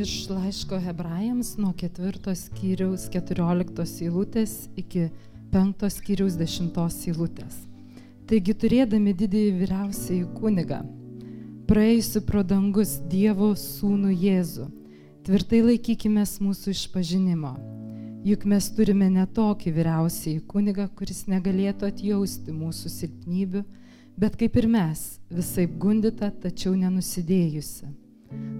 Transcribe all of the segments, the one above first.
iš laiško hebrajams nuo ketvirtos skyriaus keturioliktos eilutės iki penktos skyriaus dešimtos eilutės. Taigi turėdami didįjį vyriausiąjį kunigą, praėjusi pro dangus Dievo sūnų Jėzų, tvirtai laikykime mūsų išpažinimo. Juk mes turime netokį vyriausiąjį kunigą, kuris negalėtų atjausti mūsų silpnybių, bet kaip ir mes, visai gundita, tačiau nenusidėjusi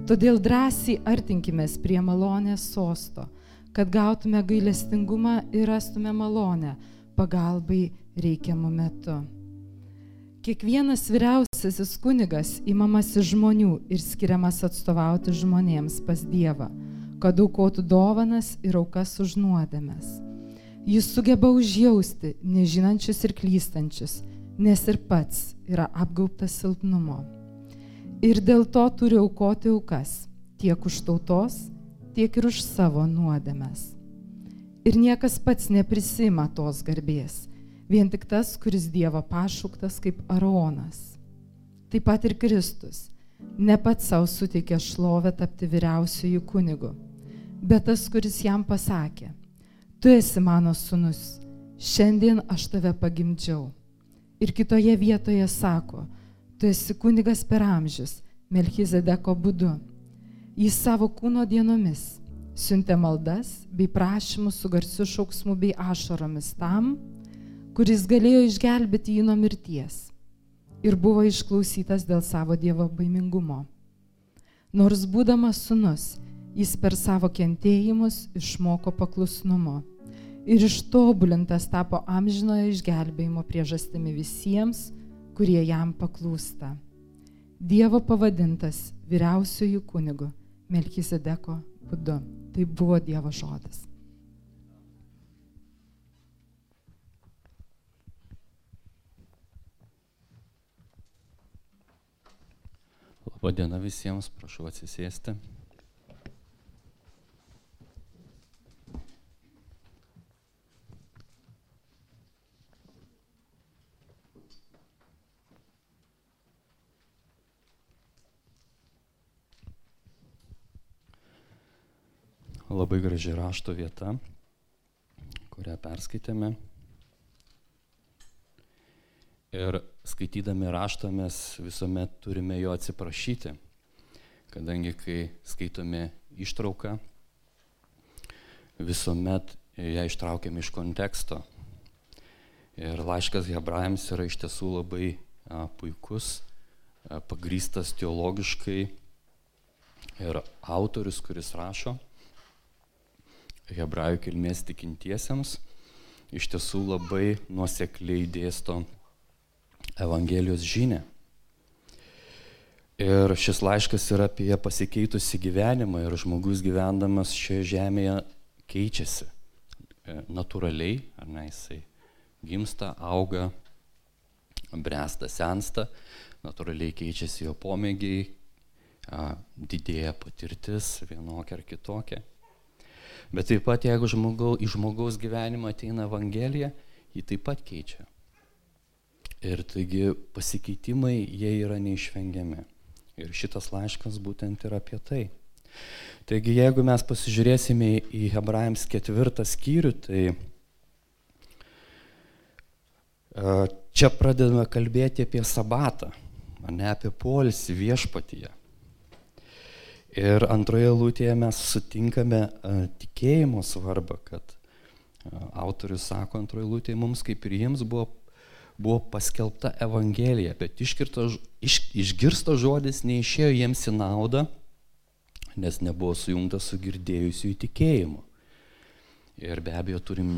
Todėl drąsiai artinkime prie malonės sosto, kad gautume gailestingumą ir rastume malonę pagalbai reikiamų metu. Kiekvienas vyriausiasis kunigas įmamas iš žmonių ir skiriamas atstovauti žmonėms pas Dievą, kad aukotų dovanas ir aukas už nuodėmes. Jis sugeba užjausti nežinančius ir klystančius, nes ir pats yra apgaubtas silpnumo ir dėl to turi aukoti aukas tiek už tautos, tiek ir už savo nuodėmes. Ir niekas pats neprisima tos garbės, vien tik tas, kuris Dievo pašauktas kaip Aronas. Taip pat ir Kristus ne pats savo suteikė šlovę tapti vyriausiųjų kunigu, bet tas, kuris jam pasakė, tu esi mano sunus, šiandien aš tave pagimdžiau. Ir kitoje vietoje sako, Tu esi kunigas per amžius, Melchizedeko būdu. Jis savo kūno dienomis siuntė maldas bei prašymus su garsiu šauksmu bei ašaromis tam, kuris galėjo išgelbėti jį nuo mirties ir buvo išklausytas dėl savo Dievo baimingumo. Nors būdamas sunus, jis per savo kentėjimus išmoko paklusnumo ir ištobulintas tapo amžinojo išgelbėjimo priežastimi visiems, kurie jam paklūsta. Dievo pavadintas vyriausiųjų kunigu Melchisedeko būdu. Tai buvo Dievo žodis. Labadiena visiems, prašau atsisėsti. Labai graži rašto vieta, kurią perskaitėme. Ir skaitydami raštą mes visuomet turime jo atsiprašyti, kadangi kai skaitome ištrauką, visuomet ją ištraukiame iš konteksto. Ir laiškas hebrajams yra iš tiesų labai a, puikus, a, pagrystas teologiškai ir autorius, kuris rašo, hebrajų kilmės tikintiesiems iš tiesų labai nuosekliai dėsto Evangelijos žinę. Ir šis laiškas yra apie pasikeitusi gyvenimą ir žmogus gyvendamas šioje žemėje keičiasi. E, natūraliai, ar ne, jisai gimsta, auga, bręsta, sensta, natūraliai keičiasi jo pomėgiai, didėja patirtis vienokia ar kitokia. Bet taip pat, jeigu žmogau, į žmogaus gyvenimą ateina Evangelija, jį taip pat keičia. Ir taigi pasikeitimai, jie yra neišvengiami. Ir šitas laiškas būtent yra apie tai. Taigi, jeigu mes pasižiūrėsime į Hebrajams ketvirtą skyrių, tai čia pradedame kalbėti apie sabatą, ne apie polisį viešpatyje. Ir antroje lūtėje mes sutinkame tikėjimo svarbą, kad autorius sako antroje lūtėje mums kaip ir jiems buvo, buvo paskelbta Evangelija, bet iškirto, iš, išgirsto žodis neišėjo jiems į naudą, nes nebuvo sujungtas su girdėjusiu įtikėjimu. Ir be abejo turim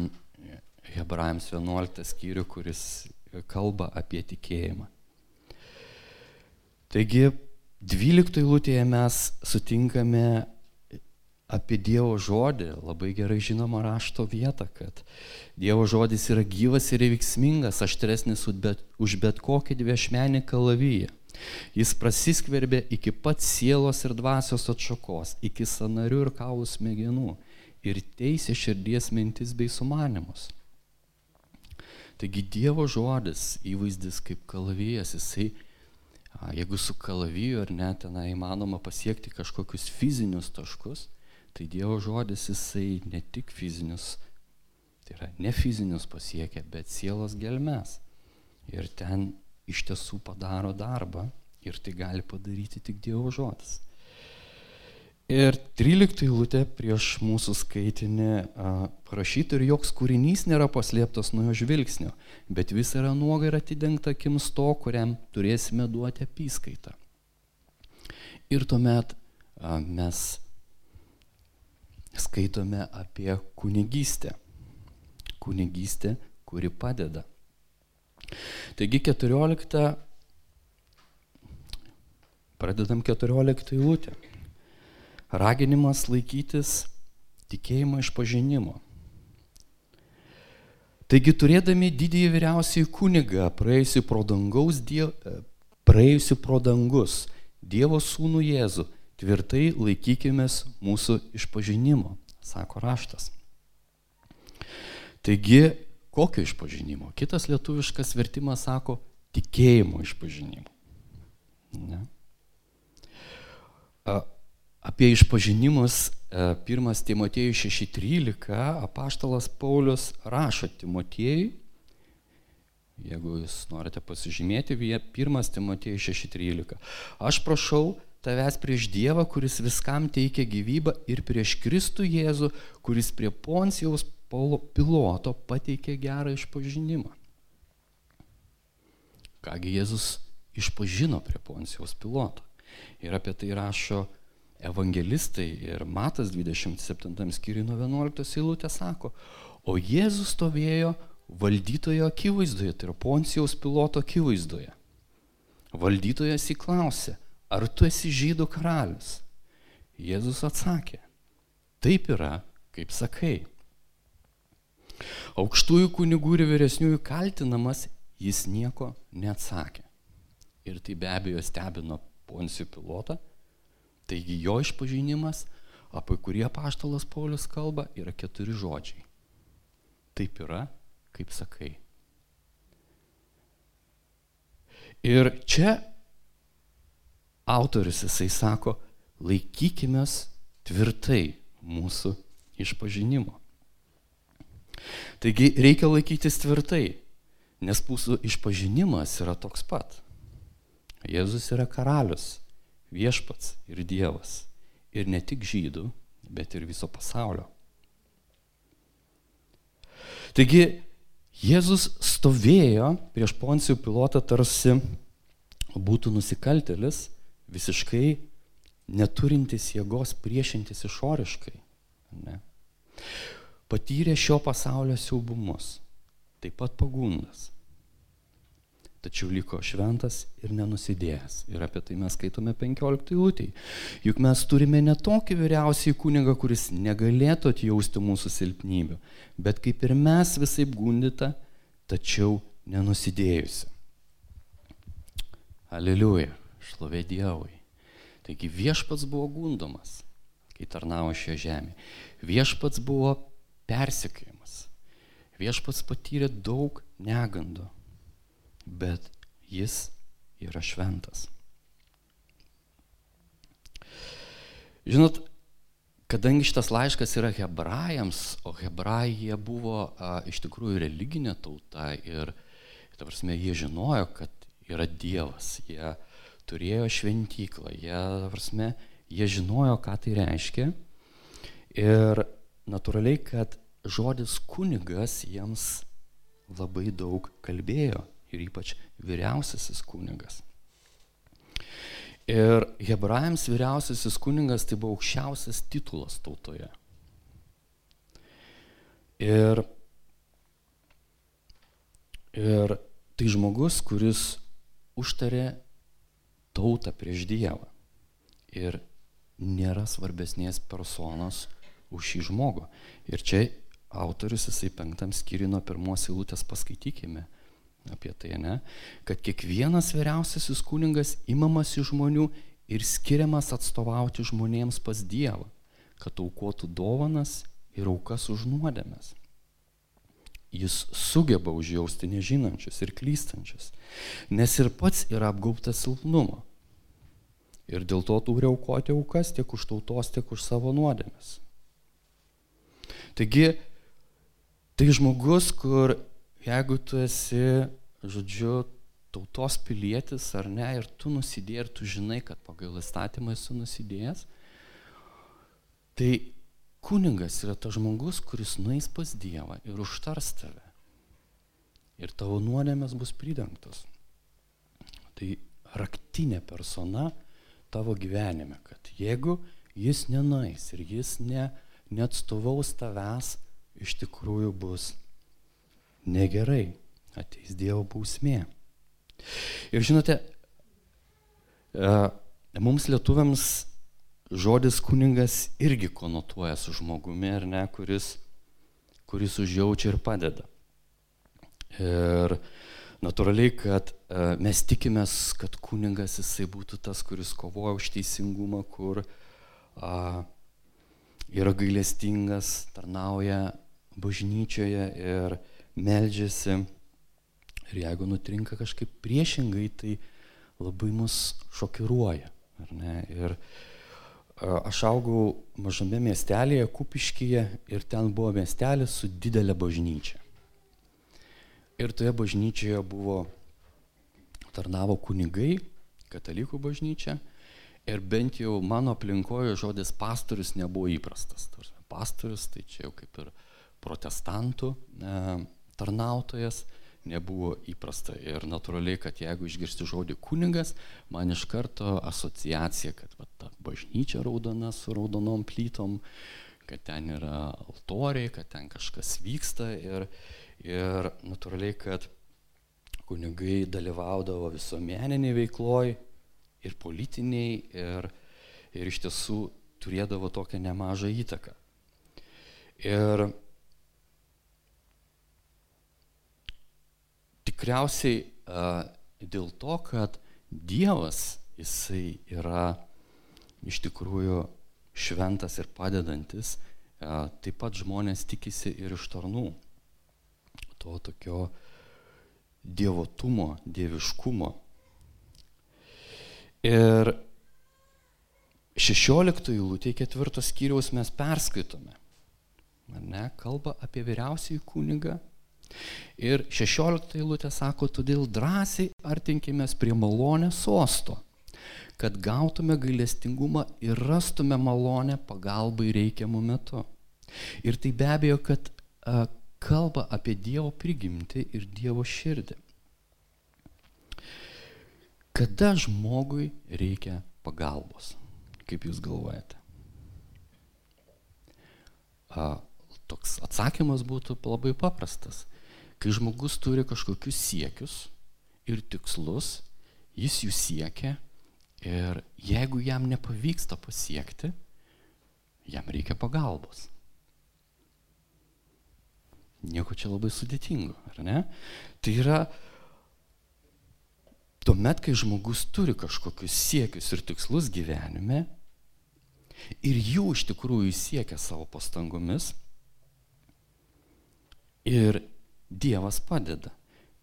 Hebrajams 11 skyrių, kuris kalba apie tikėjimą. Taigi 12 eilutėje mes sutinkame apie Dievo žodį, labai gerai žinoma rašto vietą, kad Dievo žodis yra gyvas ir veiksmingas, aštresnis už bet kokį dviešmenį kalavyje. Jis prasiskverbė iki pat sielos ir dvasios atšakos, iki sanarių ir kaulų smegenų ir teisė širdies mintis bei sumanimus. Taigi Dievo žodis, įvaizdis kaip kalavijas, jisai Jeigu su kalaviju ar net tenai įmanoma pasiekti kažkokius fizinius taškus, tai Dievo žodis jisai ne tik fizinius, tai yra ne fizinius pasiekia, bet sielos gelmes. Ir ten iš tiesų padaro darbą ir tai gali padaryti tik Dievo žodis. Ir 13 eilutė prieš mūsų skaitinį parašyta ir joks kūrinys nėra paslėptas nuo jo žvilgsnio, bet vis yra nuoga ir atidengta akims to, kuriam turėsime duoti apyskaitą. Ir tuomet a, mes skaitome apie kunigystę. Kunigystė, kuri padeda. Taigi 14, pradedam 14 eilutę raginimas laikytis tikėjimo išpažinimo. Taigi turėdami didįjį vyriausiai kunigą, praėjusi pro, diev, praėjusi pro dangus, Dievo sūnų Jėzų, tvirtai laikykime mūsų išpažinimo, sako raštas. Taigi, kokio išpažinimo? Kitas lietuviškas vertimas sako tikėjimo išpažinimo. Ne? Apie išpažinimus 1 e, Timotiejų 6.13 apaštalas Paulius rašo Timotiejui, jeigu jūs norite pasižymėti, 1 Timotiejų 6.13. Aš prašau tavęs prieš Dievą, kuris viskam teikia gyvybę ir prieš Kristų Jėzų, kuris prie Poncijaus Paulo piloto pateikė gerą išpažinimą. Kągi Jėzus išpažino prie Poncijaus piloto. Ir apie tai rašo evangelistai ir Matas 27 skyriui nuo 11 eilutė sako, o Jėzus stovėjo valdytojo akivaizdoje, tai yra Poncijaus piloto akivaizdoje. Valdytojas įklausė, ar tu esi žydų karalius? Jėzus atsakė, taip yra, kaip sakai. Aukštųjų kunigų ir vyresniųjų kaltinamas jis nieko neatsakė. Ir tai be abejo stebino Poncijų pilotą, Taigi jo išpažinimas, apie kurį apaštalas Paulius kalba, yra keturi žodžiai. Taip yra, kaip sakai. Ir čia autorius jisai sako, laikykime tvirtai mūsų išpažinimo. Taigi reikia laikytis tvirtai, nes mūsų išpažinimas yra toks pat. Jėzus yra karalius, viešpats ir Dievas. Ir ne tik žydų, bet ir viso pasaulio. Taigi Jėzus stovėjo prieš Poncijų pilotą tarsi būtų nusikaltelis, visiškai neturintis jėgos priešintis išoriškai. Ne? Patyrė šio pasaulio siaubumus, taip pat pagundas tačiau liko šventas ir nenusidėjęs. Ir apie tai mes skaitome 15 eilutėje. Juk mes turime ne tokį vyriausiai kunigą, kuris negalėtų atjausti mūsų silpnybių, bet kaip ir mes visai gundita, tačiau nenusidėjusi. Aleliuja, šlovė Dievui. Taigi viešpats buvo gundomas, kai tarnavo šioje žemėje. Viešpats buvo persikėjimas. Viešpats patyrė daug negandų bet jis yra šventas. Žinot, kadangi šitas laiškas yra hebrajams, o hebrajai buvo a, iš tikrųjų religinė tauta ir, ta prasme, jie žinojo, kad yra Dievas, jie turėjo šventyklą, jie, ta prasme, jie žinojo, ką tai reiškia. Ir natūraliai, kad žodis kunigas jiems labai daug kalbėjo ir ypač vyriausiasis kunigas. Ir hebrajams vyriausiasis kunigas tai buvo aukščiausias titulas tautoje. Ir, ir tai žmogus, kuris užtarė tautą prieš Dievą. Ir nėra svarbesnės personos už šį žmogų. Ir čia autorius jisai penktam skyriui nuo pirmos eilutės paskaitykime apie tai, ne, kad kiekvienas vyriausiasis kuningas imamas iš žmonių ir skiriamas atstovauti žmonėms pas Dievą, kad aukotų dovanas ir aukas už nuodėmės. jis sugeba užjausti nežinančius ir klystančius, nes ir pats yra apgaubtas silpnumo. Ir dėl to turi aukoti aukas tiek už tautos, tiek už savo nuodėmes. Taigi, tai žmogus, kur jeigu tu esi, žodžiu, tautos pilietis ar ne, ir tu nusidėjai, ir tu žinai, kad pagal įstatymą esi nusidėjęs, tai kuningas yra tas žmogus, kuris nueis pas Dievą ir užtars tave. Ir tavo nuodėmės bus pridengtos. Tai raktinė persona tavo gyvenime, kad jeigu jis nenueis ir jis ne, neatstovaus tavęs, iš tikrųjų bus negerai, ateis Dievo bausmė. Ir žinote, e, mums lietuviams žodis kuningas irgi konotuoja su žmogumi, ar ne, kuris, kuris užjaučia ir padeda. Ir natūraliai, kad e, mes tikimės, kad kuningas jisai būtų tas, kuris kovoja už teisingumą, kur a, yra gailestingas, tarnauja bažnyčioje ir meldžiasi. Ir jeigu nutrinka kažkaip priešingai, tai labai mus šokiruoja. Ir Aš augau mažame miestelėje, Kupiškyje ir ten buvo miestelis su didelė bažnyčia. Ir toje bažnyčioje buvo, tarnavo kunigai, katalikų bažnyčia ir bent jau mano aplinkoje žodis pastorius nebuvo įprastas. Pastorius tai čia jau kaip ir protestantų e, tarnautojas, nebuvo įprasta. Ir natūraliai, kad jeigu išgirsti žodį kunigas, man iš karto asociacija, kad va, ta bažnyčia raudona su raudonom plytom, kad ten yra altoriai, kad ten kažkas vyksta ir, ir natūraliai, kad kunigai dalyvaudavo visuomeniniai veikloj ir politiniai ir, ir iš tiesų turėdavo tokią nemažą įtaką. Ir tikriausiai dėl to, kad Dievas, jisai yra iš tikrųjų šventas ir padedantis, taip pat žmonės tikisi ir iš tarnų. To tokio dievotumo, dieviškumo. Ir 16 eilutė ketvirtos skyriaus mes perskaitome. Ne, kalba apie vyriausiai kunigą Ir 16 eilutė sako, todėl drąsiai artinkimės prie malonės sosto, kad gautume gailestingumą ir rastume malonę pagalbai reikiamų metu. Ir tai be abejo, kad a, kalba apie Dievo prigimtį ir Dievo širdį. Kada žmogui reikia pagalbos? Kaip jūs galvojate? A, toks atsakymas būtų labai paprastas Kai žmogus turi kažkokius siekius ir tikslus, jis jų siekia ir jeigu jam nepavyksta pasiekti, jam reikia pagalbos. Nieko čia labai sudėtingo, ar ne? Tai yra tuomet, kai žmogus turi kažkokius siekius ir tikslus gyvenime ir jų iš tikrųjų siekia savo pastangomis ir Dievas padeda,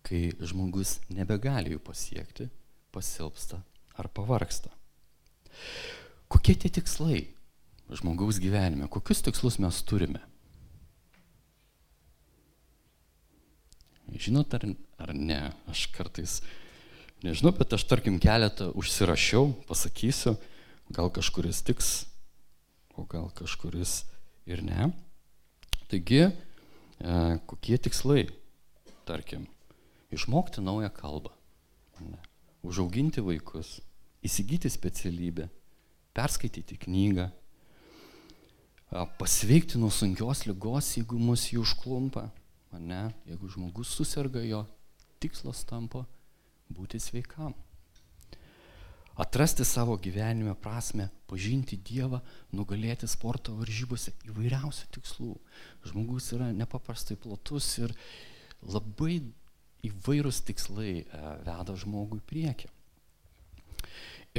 kai žmogus nebegali jų pasiekti, pasilpsta ar pavarksta. Kokie tie tikslai žmogaus gyvenime, kokius tikslus mes turime? Žinot ar, ar ne, aš kartais nežinau, bet aš tarkim keletą užsirašiau, pasakysiu, gal kažkuris tiks, o gal kažkuris ir ne. Taigi, kokie tikslai tarkim, išmokti naują kalbą, ne, užauginti vaikus, įsigyti specialybę, perskaityti knygą, pasveikti nuo sunkios lygos, jeigu mus jį užklumpa, ne, jeigu žmogus susirga, jo tikslas tampa būti sveikam. Atrasti savo gyvenime prasme, pažinti Dievą, nugalėti sporto varžybose įvairiausių tikslų. Žmogus yra nepaprastai platus ir, labai įvairūs tikslai e, veda žmogų į priekį.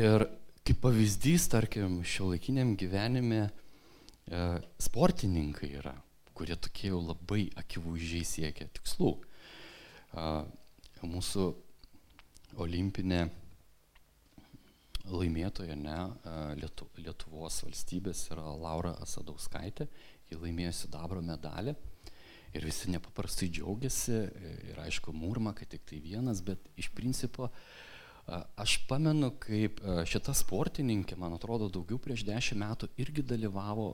Ir kaip pavyzdys, tarkim, šio laikiniam gyvenime e, sportininkai yra, kurie tokie jau labai akivaizdžiai siekia tikslų. Mūsų olimpinė laimėtoja, ne, Lietu, Lietuvos valstybės yra Laura Asadauskaitė, ji laimėjo sidabro medalį ir visi nepaprastai džiaugiasi. Ir aišku murma, kad tik tai vienas, bet iš principo aš pamenu, kaip šita sportininkė, man atrodo, daugiau prieš dešimt metų irgi dalyvavo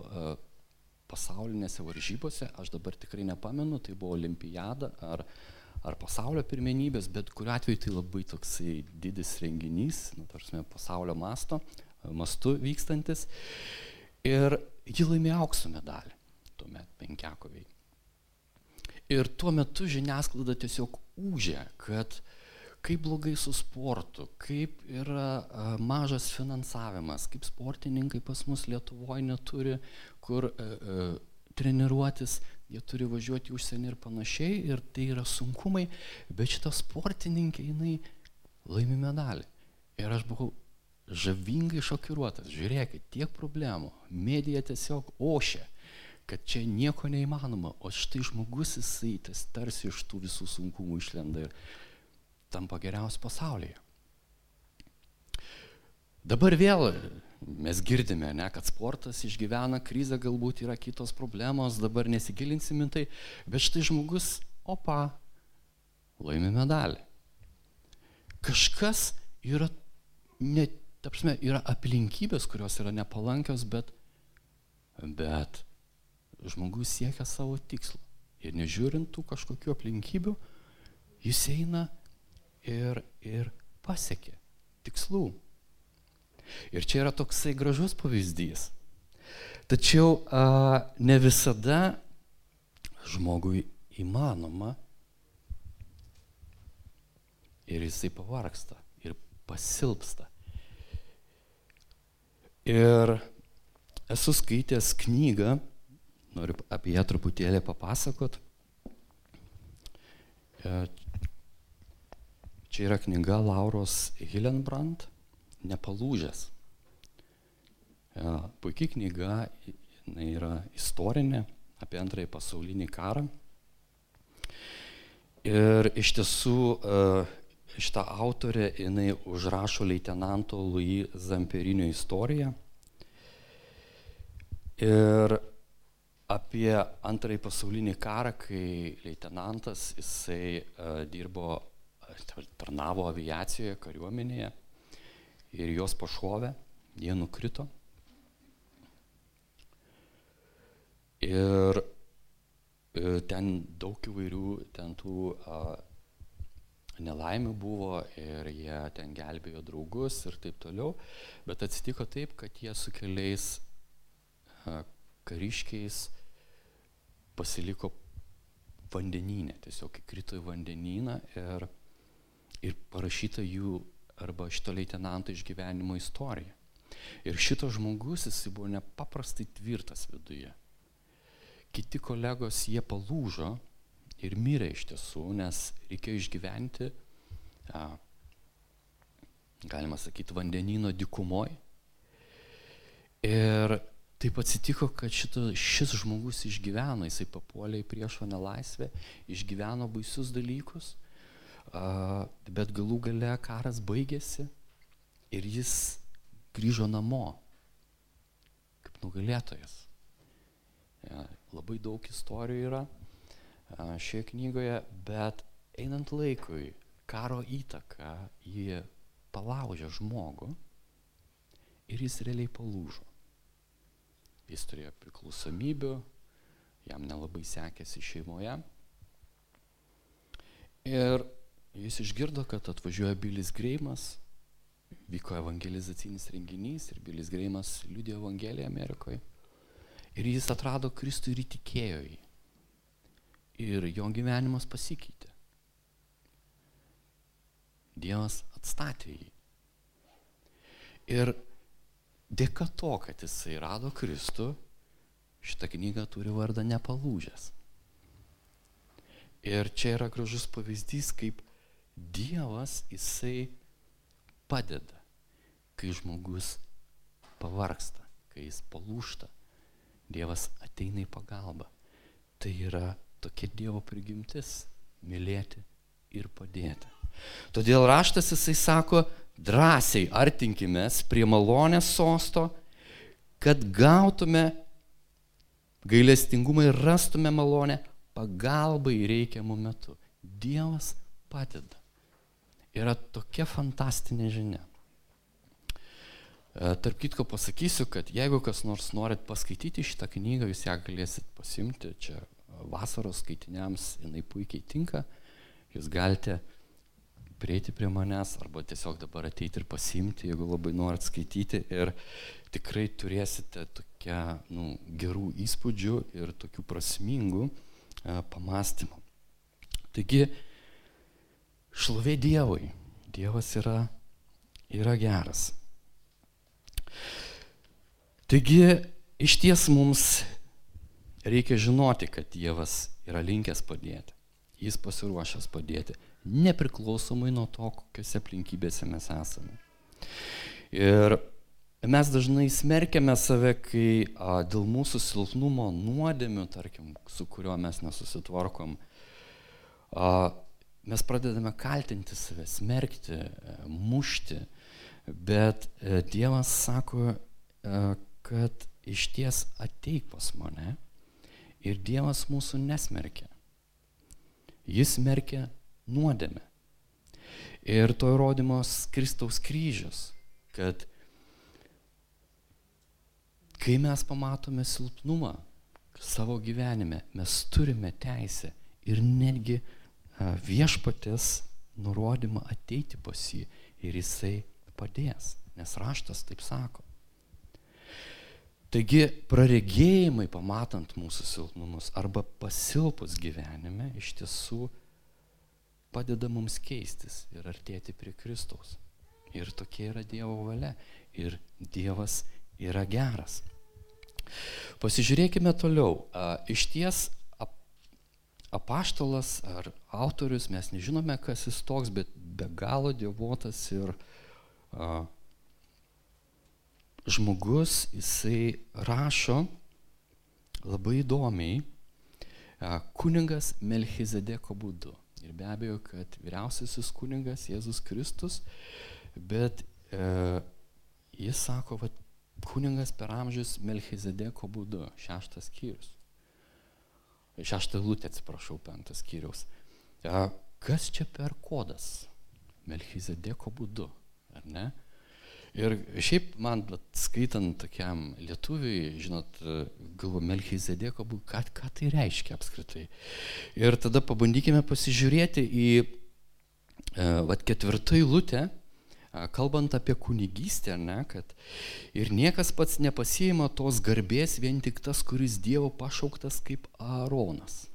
pasaulinėse varžybose, aš dabar tikrai nepamenu, tai buvo olimpiada ar, ar pasaulio pirmenybės, bet kuriu atveju tai labai toksai didis renginys, nu, tarsi pasaulio masto, mastu vykstantis. Ir ji laimėjo aukso medalį, tuomet penkiakoviai. Ir tuo metu žiniasklaida tiesiog užė, kad kaip blogai su sportu, kaip yra a, mažas finansavimas, kaip sportininkai pas mus Lietuvoje neturi kur a, treniruotis, jie turi važiuoti užsienį ir panašiai, ir tai yra sunkumai, bet šita sportininkė, jinai laimi medalį. Ir aš buvau žavingai šokiruotas, žiūrėkit, tiek problemų, medija tiesiog ošia, kad čia nieko neįmanoma, o štai žmogus jisai tas tarsi iš tų visų sunkumų išlenda ir tampa geriausias pasaulyje. Dabar vėl mes girdime, ne, kad sportas išgyvena krizę, galbūt yra kitos problemos, dabar nesigilinsim į tai, bet štai žmogus, opa, laimi medalį. Kažkas yra, ne, tapsime, yra aplinkybės, kurios yra nepalankios, bet, bet žmogus siekia savo tikslo. Ir nežiūrint tų kažkokių aplinkybių, jis eina ir, ir pasiekia tikslų. Ir čia yra toksai gražus pavyzdys. Tačiau a, ne visada žmogui įmanoma ir jisai pavarksta ir pasilpsta. Ir esu skaitęs knygą, noriu apie ją truputėlį papasakot. E, čia yra knyga Lauros Hillenbrand nepalūžęs. Puikiai knyga, jinai yra istorinė apie antrąjį pasaulinį karą. Ir iš tiesų šitą autorę jinai užrašo leitenanto Louis Zamperinio istoriją. Ir apie antrąjį pasaulinį karą, kai leitenantas jisai uh, dirbo, tarnavo aviacijoje, kariuomenėje ir juos pašovė, jie nukrito. Ir e, ten daug įvairių, ten tų a, nelaimių buvo ir jie ten gelbėjo draugus ir taip toliau, bet atsitiko taip, kad jie su keliais a, kariškiais pasiliko vandeninė, tiesiog įkrito į vandenyną ir, ir parašyta jų arba šito leitenanto išgyvenimo istorija. Ir šitas žmogus, jis buvo nepaprastai tvirtas viduje. Kiti kolegos, jie palūžo ir mirė iš tiesų, nes reikėjo išgyventi, a, galima sakyti, vandenino dikumoj. Ir taip atsitiko, kad šito, šis žmogus išgyveno, jisai papuolė į priešo nelaisvę, išgyveno baisius dalykus bet galų gale karas baigėsi ir jis grįžo namo kaip nugalėtojas. Ja, labai daug istorijų yra šioje knygoje, bet einant laikui, karo įtaka jį palaužė žmogų ir jis realiai palūžo. Jis turėjo priklausomybių, jam nelabai sekėsi šeimoje. Ir Jis išgirdo, kad atvažiuoja Bilis Greimas, vyko evangelizacinis renginys ir Bilis Greimas liūdė Evangeliją Amerikoje. Ir jis atrado Kristų ir įtikėjo jį. Ir jo gyvenimas pasikeitė. Dievas atstatė jį. Ir dėka to, kad jisai rado Kristų, šitą knygą turi vardą nepalūžęs. Ir čia yra gražus pavyzdys, kaip Dievas jisai padeda, kai žmogus pavarksta, kai jis palūšta. Dievas ateina į pagalbą. Tai yra tokia Dievo prigimtis - mylėti ir padėti. Todėl raštas jisai sako, drąsiai artinkime prie malonės sosto, kad gautume gailestingumą ir rastume malonę pagalbai reikiamų metų. Dievas padeda. Yra tokia fantastinė žinia. E, tarp kitko pasakysiu, kad jeigu kas nors norit paskaityti šitą knygą, jūs ją galėsit pasimti, čia vasaros skaitiniams jinai puikiai tinka, jūs galite prieiti prie manęs arba tiesiog dabar ateiti ir pasimti, jeigu labai norit skaityti ir tikrai turėsite tokią nu, gerų įspūdžių ir tokių prasmingų e, pamastymų. Taigi, šlovė Dievui. Dievas yra, yra geras. Taigi, iš ties mums reikia žinoti, kad Dievas yra linkęs padėti. Jis pasiruošęs padėti, nepriklausomai nuo to, kokiuose aplinkybėse mes esame. Ir mes dažnai smerkiame save, kai a, dėl mūsų silpnumo nuodėmių, tarkim, su kuriuo mes nesusitvarkom, a, mes pradedame kaltinti save, smerkti, a, mušti, bet a, Dievas sako, a, kad iš ties ateik pas mane ir Dievas mūsų nesmerkia. Jis smerkia nuodėmę. Ir to įrodymos Kristaus kryžius, kad kai mes pamatome silpnumą savo gyvenime, mes turime teisę ir netgi viešpatės nurodymą ateiti pas jį ir jisai padės, nes raštas taip sako. Taigi praregėjimai pamatant mūsų silpnumus arba pasilpus gyvenime iš tiesų padeda mums keistis ir artėti prie Kristaus. Ir tokia yra Dievo valia. Ir Dievas yra geras. Pasižiūrėkime toliau. Iš ties apaštalas ar autorius, mes nežinome, kas jis toks, bet be galo dievotas ir a, žmogus, jisai rašo labai įdomiai kuningas Melchizedeko būdu. Ir be abejo, kad vyriausiasis kuningas Jėzus Kristus, bet e, jis sako, kad kuningas per amžius Melchizedeko būdu, šeštas skyrius. Šeštą lūtę, atsiprašau, penktas skyrius. E, kas čia per kodas? Melchizedeko būdu, ar ne? Ir šiaip man, bet, skaitant tokiam lietuviui, žinot, galvo Melchizedeko, ką, ką tai reiškia apskritai. Ir tada pabandykime pasižiūrėti į e, vat, ketvirtą eilutę, kalbant apie kunigystę, ne, kad ir niekas pats nepasijima tos garbės vien tik tas, kuris Dievo pašauktas kaip Aaronas.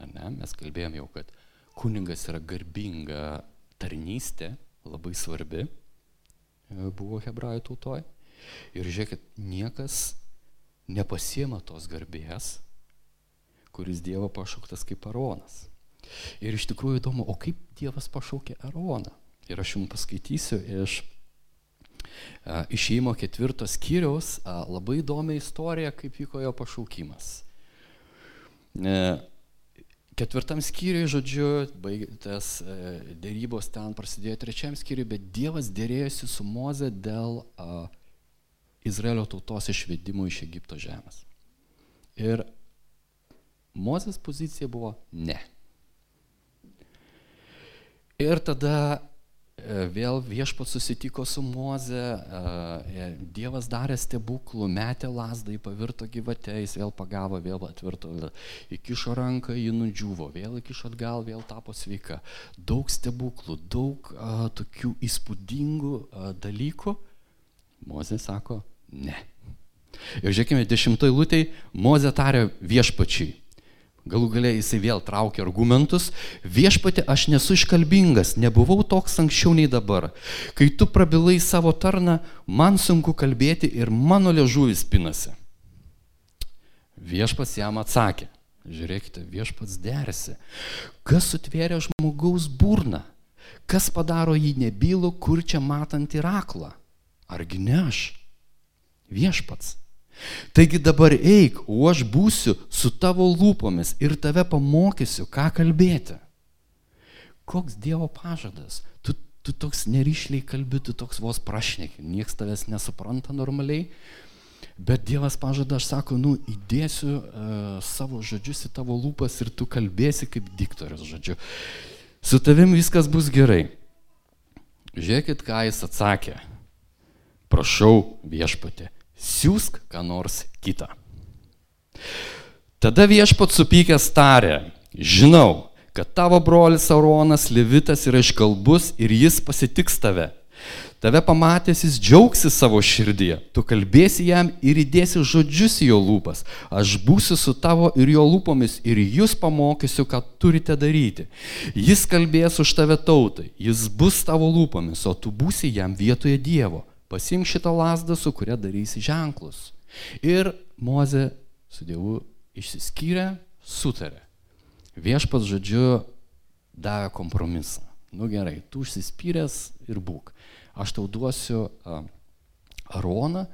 Ne, mes kalbėjom jau, kad kunigas yra garbinga tarnystė, labai svarbi E, buvo hebrajų tautoje. Ir žiūrėkit, niekas nepasiema tos garbės, kuris Dievo pašauktas kaip Aronas. Ir iš tikrųjų įdomu, o kaip Dievas pašaukė Aroną? Ir aš jums paskaitysiu iš e, išėjimo ketvirtos skyriaus labai įdomią istoriją, kaip vyko jo pašaukimas. E, ketvirtam skyriui, žodžiu, baigtas e, dėrybos ten prasidėjo trečiam skyriui, bet Dievas dėrėjosi su Moze dėl Izraelio tautos išvedimo iš Egipto žemės. Ir Mozės pozicija buvo ne. Ir tada E, vėl viešpat susitiko su Moze, e, Dievas darė stebuklų, metė lasdą, pavirto gyvate, jis vėl pagavo, vėl atvirto, įkišo ranką, ji nudžiuvo, vėl įkišo atgal, vėl tapo sveika. Daug stebuklų, daug a, tokių įspūdingų a, dalykų. Moze sako, ne. Ir žiūrėkime, dešimtoj lūtei Moze tarė viešpačiai Galų galiai jisai vėl traukia argumentus. Viešpatė, aš nesu iškalbingas, nebuvau toks anksčiau nei dabar. Kai tu prabilai savo tarną, man sunku kalbėti ir mano liežuvis pinasi. Viešpas jam atsakė. Žiūrėkite, viešpats dersi. Kas sutvėrė žmogaus burną? Kas padaro jį nebylų, kur čia matant ir aklą? Argi ne aš? Viešpats. Taigi dabar eik, o aš būsiu su tavo lūpomis ir tave pamokysiu, ką kalbėti. Koks Dievo pažadas? Tu, tu toks neryšliai kalbi, tu toks vos prašneki, niekas tavęs nesupranta normaliai. Bet Dievas pažada, aš sako, nu, įdėsiu uh, savo žodžius į tavo lūpas ir tu kalbėsi kaip diktorius, žodžiu. Su tavim viskas bus gerai. Žiūrėkit, ką jis atsakė. Prašau viešpatė, siūsk ką nors kitą. Tada viešpat supykęs tarė, žinau, kad tavo brolis Aronas Levitas yra iškalbus ir jis pasitiks tave. Tave pamatęs jis džiaugsis savo širdyje, tu kalbėsi jam ir įdėsi žodžius į jo lūpas. Aš būsiu su tavo ir jo lūpomis ir jūs pamokysiu, ką turite daryti. Jis kalbės už tave tautai, jis bus tavo lūpomis, o tu būsi jam vietoje Dievo pasimk šitą lasdą, su kuria darysi ženklus. Ir Moze su Dievu išsiskyrė, sutarė. Viešpats žodžiu davė kompromisą. Nu gerai, tu užsispyręs ir būk. Aš tau duosiu uh, Aroną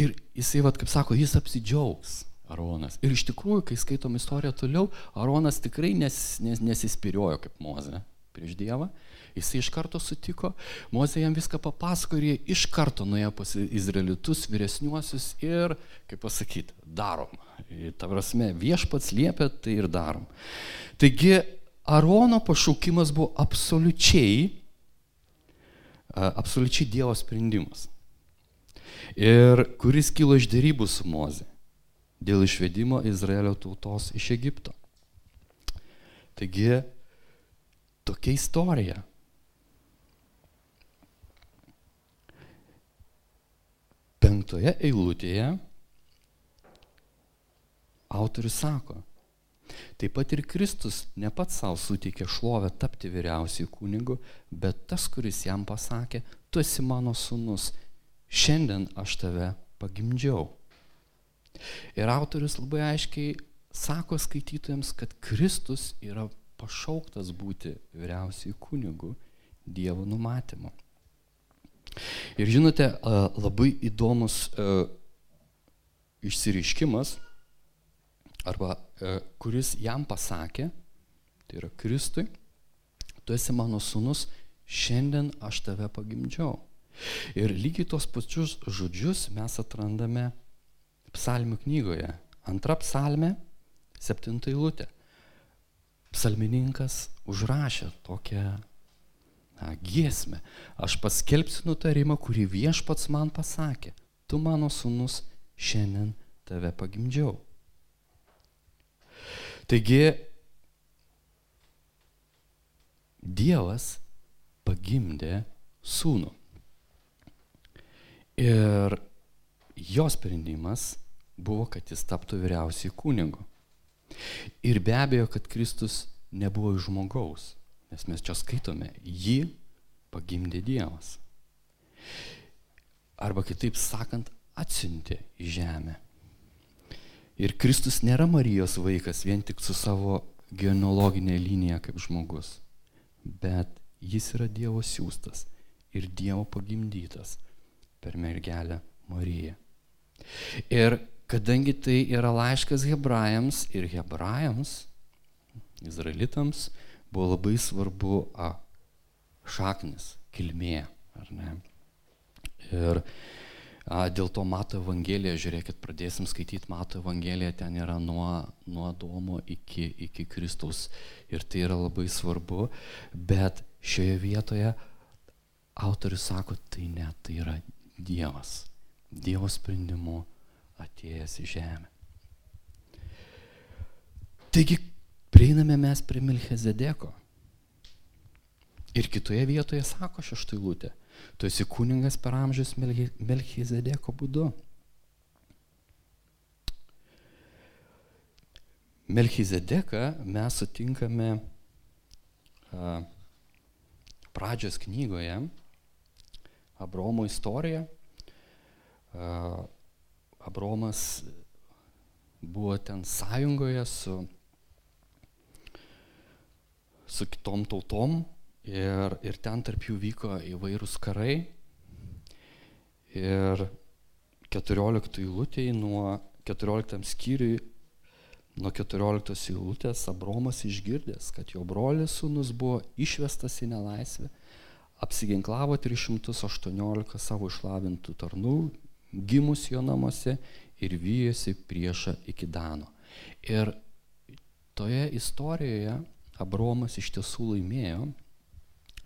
ir jisai, vat, kaip sako, jis apsidžiaugs. Aronas. Ir iš tikrųjų, kai skaitom istoriją toliau, Aronas tikrai nes, nes, nesispyriojo kaip Moze prieš Dievą. Jisai iš karto sutiko, Mozė jam viską papasako ir jie iš karto nuėjo pas izraelitus vyresniuosius ir, kaip pasakyti, darom. Ta prasme, viešpats liepia, tai ir darom. Taigi, Arono pašaukimas buvo absoliučiai, absoliučiai Dievo sprendimas. Ir kuris kilo iš dėrybų su Mozė dėl išvedimo Izraelio tautos iš Egipto. Taigi, tokia istorija. Penktoje eilutėje autorius sako, taip pat ir Kristus ne pats savo suteikė šlovę tapti vyriausiai kunigu, bet tas, kuris jam pasakė, tu esi mano sunus, šiandien aš tave pagimdžiau. Ir autorius labai aiškiai sako skaitytojams, kad Kristus yra pašauktas būti vyriausiai kunigu Dievo numatymu. Ir žinote, labai įdomus išsireiškimas, arba kuris jam pasakė, tai yra Kristui, tu esi mano sunus, šiandien aš tave pagimdžiau. Ir lygiai tos pačius žodžius mes atrandame psalmių knygoje. Antra psalmė, septinta eilutė. Psalmininkas užrašė tokią giesmę. Aš paskelbsiu nutarimą, kurį viešpats man pasakė. Tu mano sunus šiandien tave pagimdžiau. Taigi, Dievas pagimdė sūnų. Ir jo sprendimas buvo, kad jis taptų vyriausiai kunigu. Ir be abejo, kad Kristus nebuvo iš žmogaus. Nes mes čia skaitome, jį pagimdė Dievas. Arba kitaip sakant, atsiuntė į žemę. Ir Kristus nėra Marijos vaikas vien tik su savo genealoginė linija kaip žmogus, bet jis yra Dievo siūstas ir Dievo pagimdytas per mergelę Mariją. Ir kadangi tai yra laiškas hebrajams ir hebrajams, izraelitams, buvo labai svarbu a, šaknis, kilmė. Ir a, dėl to Mato Evangelija, žiūrėkit, pradėsim skaityti Mato Evangeliją, ten yra nuo, nuo Domo iki, iki Kristaus. Ir tai yra labai svarbu, bet šioje vietoje autorius sako, tai ne, tai yra Dievas. Dievo sprendimu atėjęs į žemę. Taigi, Prieiname mes prie Milchezedeko. Ir kitoje vietoje sako šeštailutė, tu esi kuningas per amžius Melchizedeko būdu. Melchizedeką mes sutinkame a, pradžios knygoje, Abromo istorija. A, Abromas buvo ten sąjungoje su su kitom tautom ir, ir ten tarp jų vyko įvairūs karai. Ir 14 eilutėje nuo 14 skyriui, nuo 14 eilutės Abromas išgirdęs, kad jo brolis sūnus buvo išvestas į nelaisvę, apsiginklavo 318 savo išlavintų tarnų, gimus jo namuose ir vyjosi priešą iki Dano. Ir toje istorijoje Abromas iš tiesų laimėjo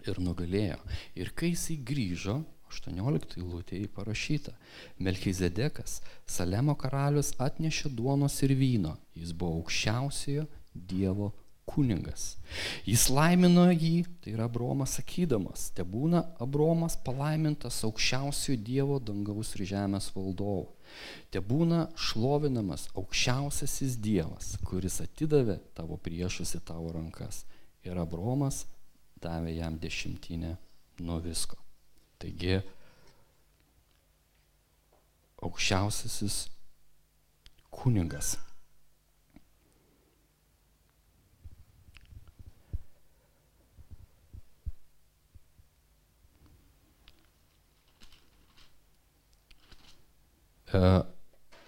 ir nugalėjo. Ir kai jisai grįžo, 18 eilutėje parašyta, Melchizedekas, Salemo karalius atnešė duonos ir vyno, jis buvo aukščiausiojo Dievo kunigas. Jis laimino jį, tai yra Abromas sakydamas, te būna Abromas palaimintas aukščiausiojo Dievo dangaus ir žemės valdovų. Te būna šlovinamas aukščiausiasis Dievas, kuris atidavė tavo priešus į tavo rankas. Ir Abromas davė jam dešimtinę nuo visko. Taigi, aukščiausiasis kunigas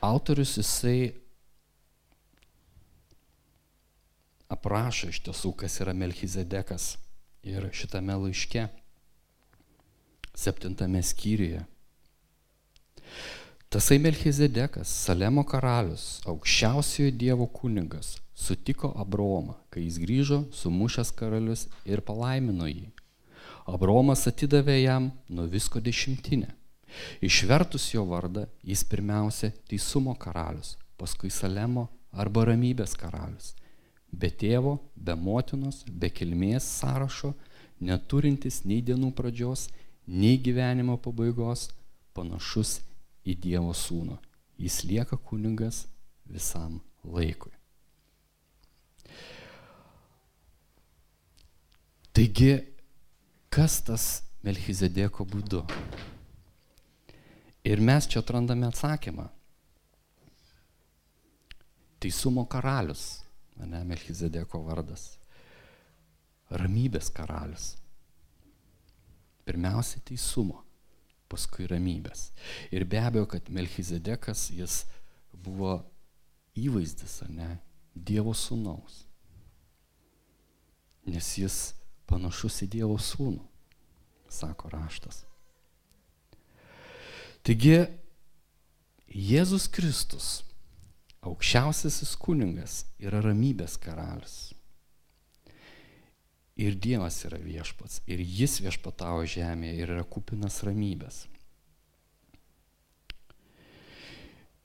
autorius jisai aprašo iš tiesų, kas yra Melchizedekas ir šitame laiške, septintame skyriuje. Tasai Melchizedekas, Salemo karalius, aukščiausiojo Dievo kunigas, sutiko Abromą, kai jis grįžo, sumušęs karalius ir palaimino jį. Abromas atidavė jam nuo visko dešimtinę Išvertus jo vardą, jis pirmiausia teisumo karalius, paskui Salemo arba ramybės karalius. Be tėvo, be motinos, be kilmės sąrašo, neturintis nei dienų pradžios, nei gyvenimo pabaigos, panašus į Dievo sūnų. Jis lieka kuningas visam laikui. Taigi, kas tas Melchizedeko būdu? Ir mes čia atrandame atsakymą. Teisumo karalius, ne Melchizedeko vardas. Ramybės karalius. Pirmiausia teisumo, paskui ramybės. Ir be abejo, kad Melchizedekas jis buvo įvaizdis, ne, Dievo sūnaus. Nes jis panašus į Dievo sūnų, sako raštas. Taigi Jėzus Kristus, aukščiausiasis kuningas, yra ramybės karalius. Ir Dievas yra viešpats. Ir jis viešpatavo žemėje ir yra kupinas ramybės.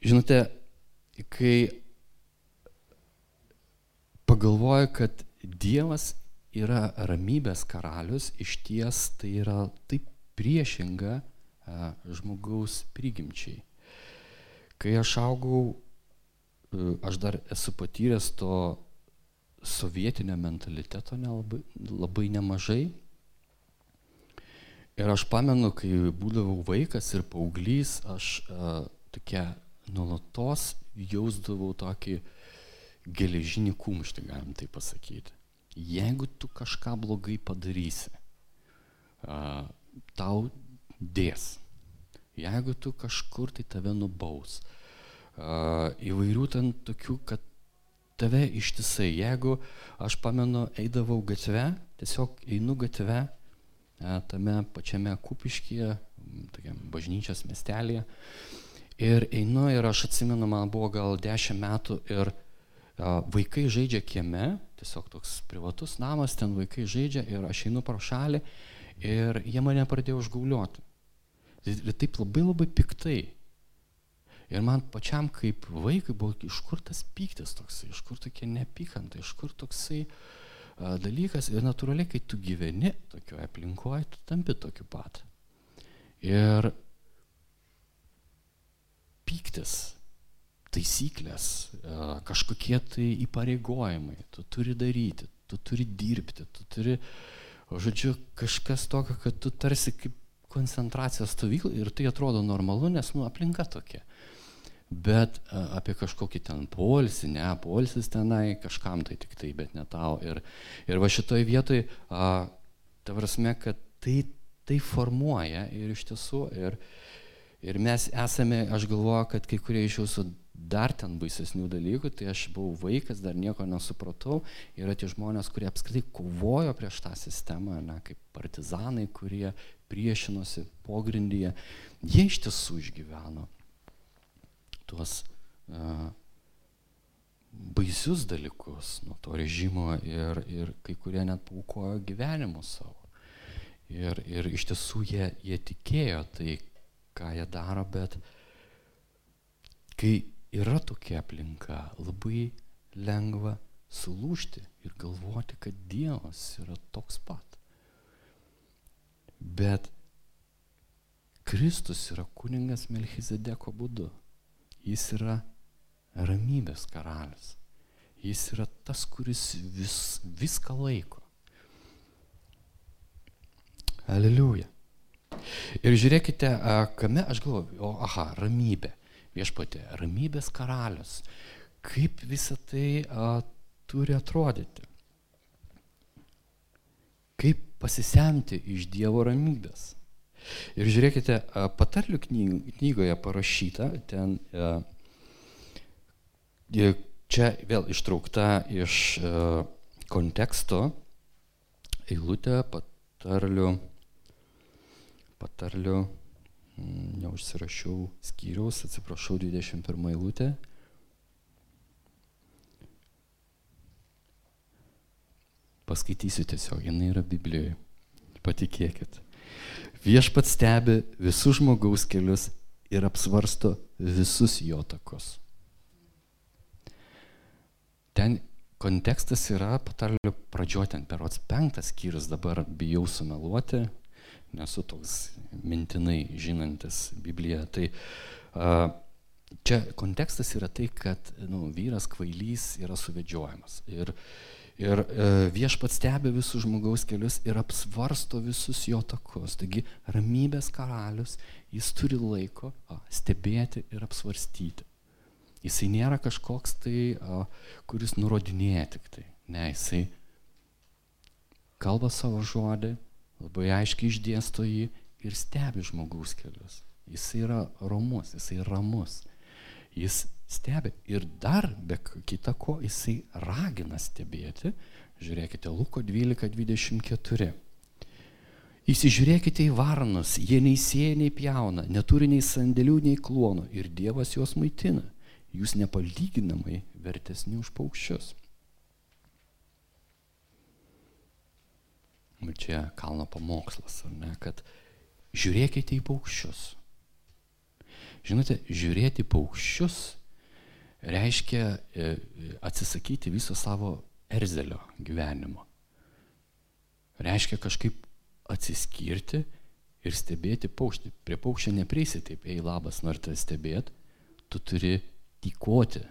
Žinote, kai pagalvoju, kad Dievas yra ramybės karalius, iš ties tai yra taip priešinga žmogaus prigimčiai. Kai aš augau, e, aš dar esu patyręs to sovietinio mentaliteto nelabai, labai nemažai. Ir aš pamenu, kai būdavau vaikas ir paauglys, aš a, tokia nuolatos jausdavau tokį geležinį kumštį, galim tai pasakyti. Jeigu tu kažką blogai padarysi, a, tau dės. Jeigu tu kažkur tai tave nubaus. Įvairių ten tokių, kad tave ištisai, jeigu aš pamenu, eidavau gatve, tiesiog einu gatve, tame pačiame kupiškyje, tokiam bažnyčios miestelėje, ir einu ir aš atsimenu, man buvo gal 10 metų ir vaikai žaidžia kieme, tiesiog toks privatus namas, ten vaikai žaidžia ir aš einu pro šalį ir jie mane pradėjo užgaulioti. Ir taip labai labai piktai. Ir man pačiam kaip vaikui buvo, iš kur tas pyktis toksai, iš kur tokia nepykanta, iš kur toksai a, dalykas. Ir natūraliai, kai tu gyveni tokioje aplinkoje, tu tampi tokiu pat. Ir pyktis, taisyklės, a, kažkokie tai įpareigojimai, tu turi daryti, tu turi dirbti, tu turi, žodžiu, kažkas tokio, kad tu tarsi kaip koncentracijos stovyklą ir tai atrodo normalu, nes nu, aplinka tokia. Bet a, apie kažkokį ten polisį, ne, polisis tenai kažkam tai tik tai, bet ne tau. Ir, ir va šitoj vietoj, a, ta prasme, kad tai, tai formuoja ir iš tiesų, ir, Ir mes esame, aš galvoju, kad kai kurie iš jūsų dar ten baisesnių dalykų, tai aš buvau vaikas, dar nieko nesupratau. Yra tie žmonės, kurie apskritai kovojo prieš tą sistemą, ne, kaip partizanai, kurie priešinosi pogrindyje. Jie iš tiesų išgyveno tuos uh, baisius dalykus nuo to režimo ir, ir kai kurie net paukojo gyvenimus savo. Ir, ir iš tiesų jie, jie tikėjo tai, ką jie daro, bet kai yra tokia aplinka, labai lengva sulūšti ir galvoti, kad Dievas yra toks pat. Bet Kristus yra kuningas Melchizedeko būdu. Jis yra ramybės karalius. Jis yra tas, kuris vis, viską laiko. Aleliuja. Ir žiūrėkite, kame aš galvoju, o aha, ramybė. Viešpatė, ramybės karalius. Kaip visa tai a, turi atrodyti? Kaip pasisemti iš Dievo ramybės? Ir žiūrėkite, patarlių knygoje parašyta, ten čia vėl ištraukta iš konteksto eilutė patarlių patarlių, mm, neužsirašiau skyriaus, atsiprašau, 21 eilutė. Paskaitysiu tiesiog, jinai yra Biblijoje. Patikėkit. Viešpat stebi visus žmogaus kelius ir apsvarsto visus jo takus. Ten kontekstas yra patarlių pradžio, ten perots penktas skyrius, dabar bijau sumeluoti, nesu toks mintinai žinantis Bibliją. Tai a, čia kontekstas yra tai, kad nu, vyras kvailys yra suvedžiojamas. Ir, ir e, viešpats stebi visus žmogaus kelius ir apsvarsto visus jo takus. Taigi ramybės karalius, jis turi laiko stebėti ir apsvarstyti. Jisai nėra kažkoks tai, kuris nurodinėja tik tai. Ne, jisai kalba savo žodį, labai aiškiai išdėsto jį ir stebi žmogaus kelius. Jis yra romus, jisai ramus. Jis stebi ir dar be kita ko jisai ragina stebėti. Žiūrėkite, Luko 12.24. Įsižiūrėkite į varnus, jie nei sėja, nei pjauna, neturi nei sandėlių, nei klonų ir Dievas juos maitina. Jūs nepalyginamai vertesni už paukščius. Bet čia kalno pamokslas, ar ne, kad žiūrėkite į paukščius. Žinote, žiūrėti paukščius reiškia e, atsisakyti viso savo erzelio gyvenimo. Reiškia kažkaip atsiskirti ir stebėti paukštį. Prie paukščio neprieisi taip, ei labas, norite stebėti, tu turi tykoti,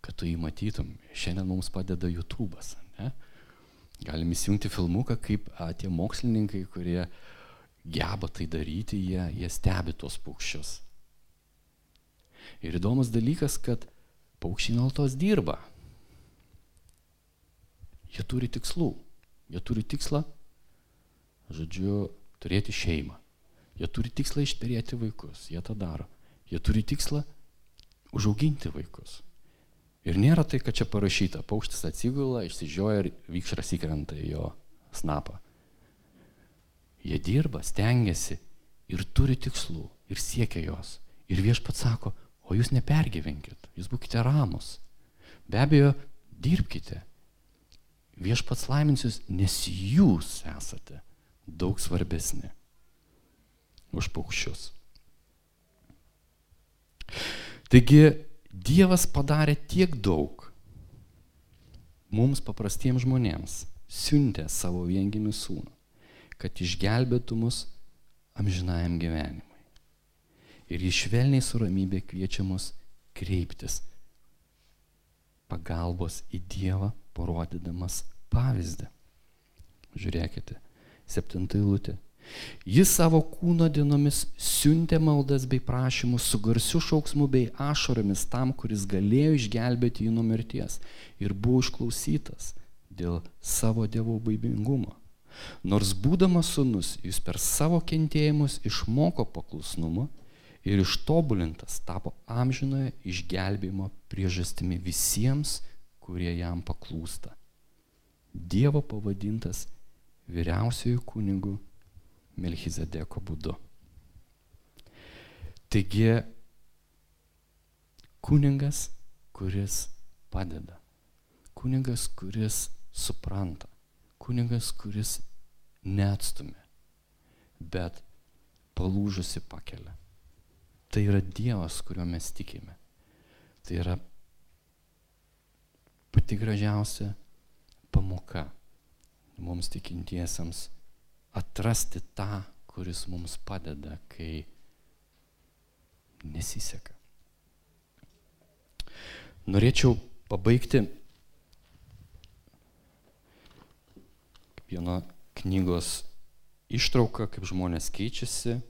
kad tu jį matytum. Šiandien mums padeda YouTube'as. Galim įsijungti filmuką, kaip a, tie mokslininkai, kurie geba tai daryti, jie, jie stebi tuos paukščius. Ir įdomus dalykas, kad paukščiai nuolatos dirba. Jie turi tikslų. Jie turi tikslą, žodžiu, turėti šeimą. Jie turi tikslą išperėti vaikus. Jie tą daro. Jie turi tikslą užauginti vaikus. Ir nėra tai, kad čia parašyta, paukštis atsigula, išsižioja ir vykšras įkrenta į jo snapą. Jie dirba, stengiasi ir turi tikslų ir siekia jos. Ir viešpats sako, o jūs nepergyvenkit, jūs būkite ramus. Be abejo, dirbkite. Viešpats laimins jūs, nes jūs esate daug svarbesni už paukščius. Taigi Dievas padarė tiek daug mums paprastiems žmonėms, siuntė savo viengimių sūnų, kad išgelbėtų mus amžinajam gyvenimui. Ir jis švelniai su ramybė kviečia mus kreiptis pagalbos į Dievą, parodydamas pavyzdį. Žiūrėkite, septinta eilutė. Jis savo kūno dienomis siuntė maldas bei prašymus su garsiu šauksmu bei ašaromis tam, kuris galėjo išgelbėti jį nuo mirties ir buvo išklausytas dėl savo dievo baibingumo. Nors būdamas sunus, jis per savo kentėjimus išmoko paklusnumo ir ištobulintas tapo amžinoje išgelbėjimo priežastimi visiems, kurie jam paklūsta. Dievo pavadintas vyriausiųjų kunigų Melchizedeko būdu. Taigi, kuningas, kuris padeda, kuningas, kuris supranta, kuningas, kuris neatstumia, bet palūžusi pakelia. Tai yra Dievas, kuriuo mes tikime. Tai yra pati gražiausia pamoka mums tikintiesiems atrasti tą, kuris mums padeda, kai nesiseka. Norėčiau pabaigti vieno knygos ištrauką, kaip žmonės keičiasi.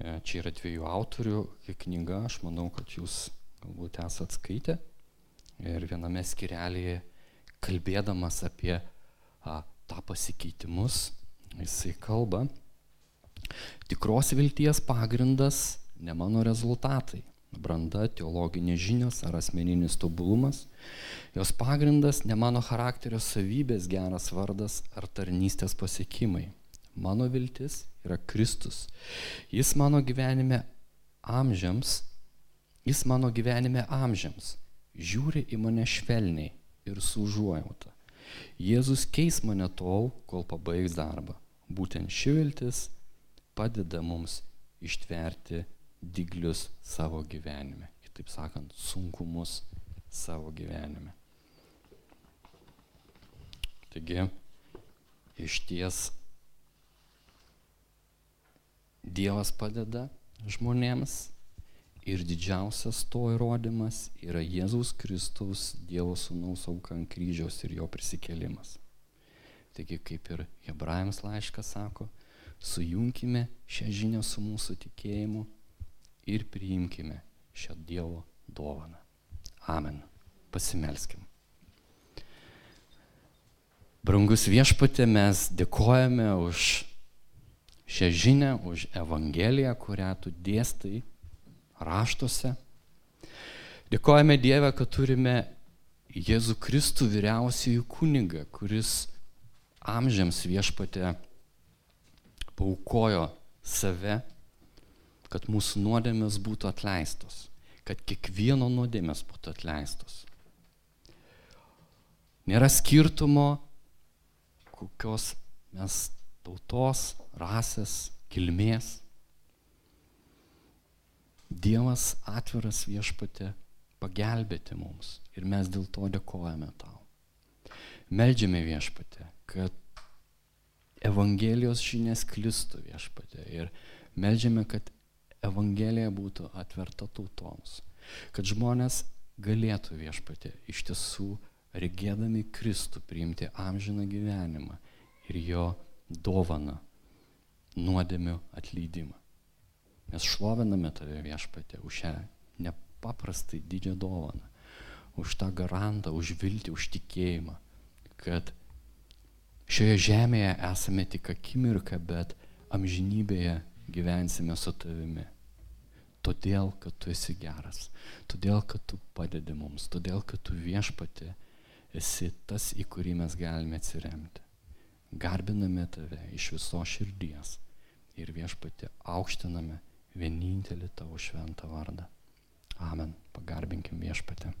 E, čia yra dviejų autorių knyga, aš manau, kad jūs galbūt esate skaitę. Ir viename skirelėje kalbėdamas apie a, tą pasikeitimus, jisai kalba, tikros vilties pagrindas ne mano rezultatai, branda, teologinės žinios ar asmeninis tobulumas, jos pagrindas ne mano charakterio savybės, geras vardas ar tarnystės pasiekimai. Mano viltis yra Kristus. Jis mano gyvenime amžiams, jis mano gyvenime amžiams žiūri į mane švelniai ir su užuojauta. Jėzus keis mane tol, kol pabaigs darbą. Būtent ši viltis padeda mums ištverti diglius savo gyvenime. Kitaip sakant, sunkumus savo gyvenime. Taigi, iš ties Dievas padeda žmonėms Ir didžiausias to įrodymas yra Jėzaus Kristaus Dievo Sūnaus auka ant kryžiaus ir jo prisikėlimas. Taigi, kaip ir Hebrajams laiškas sako, sujunkime šią žinią su mūsų tikėjimu ir priimkime šią Dievo dovaną. Amen. Pasimelskim. Brangus viešpatė, mes dėkojame už šią žinią, už Evangeliją, kurią tu dėstai raštuose. Dėkojame Dievę, kad turime Jėzų Kristų vyriausiųjų kunigą, kuris amžiams viešpatė paukojo save, kad mūsų nuodėmės būtų atleistos, kad kiekvieno nuodėmės būtų atleistos. Nėra skirtumo, kokios mes tautos, rasės, kilmės, Dievas atviras viešpatė pagelbėti mums ir mes dėl to dėkojame tau. Meldžiame viešpatė, kad Evangelijos žinias klistų viešpatė ir meldžiame, kad Evangelija būtų atverta tautoms, kad žmonės galėtų viešpatė iš tiesų regėdami Kristų priimti amžiną gyvenimą ir jo dovaną nuodėmių atleidimą. Mes šloviname tave viešpatė už šią nepaprastai didžią dovaną, už tą garantą, už viltį, už tikėjimą, kad šioje žemėje esame tik akimirką, bet amžinybėje gyvensime su tavimi. Todėl, kad tu esi geras, todėl, kad tu padedi mums, todėl, kad tu viešpatė esi tas, į kurį mes galime atsiremti. Garbiname tave iš viso širdies ir viešpatė aukštiname vienintelį tavo šventą vardą. Amen. Pagarbinkim viešpatę.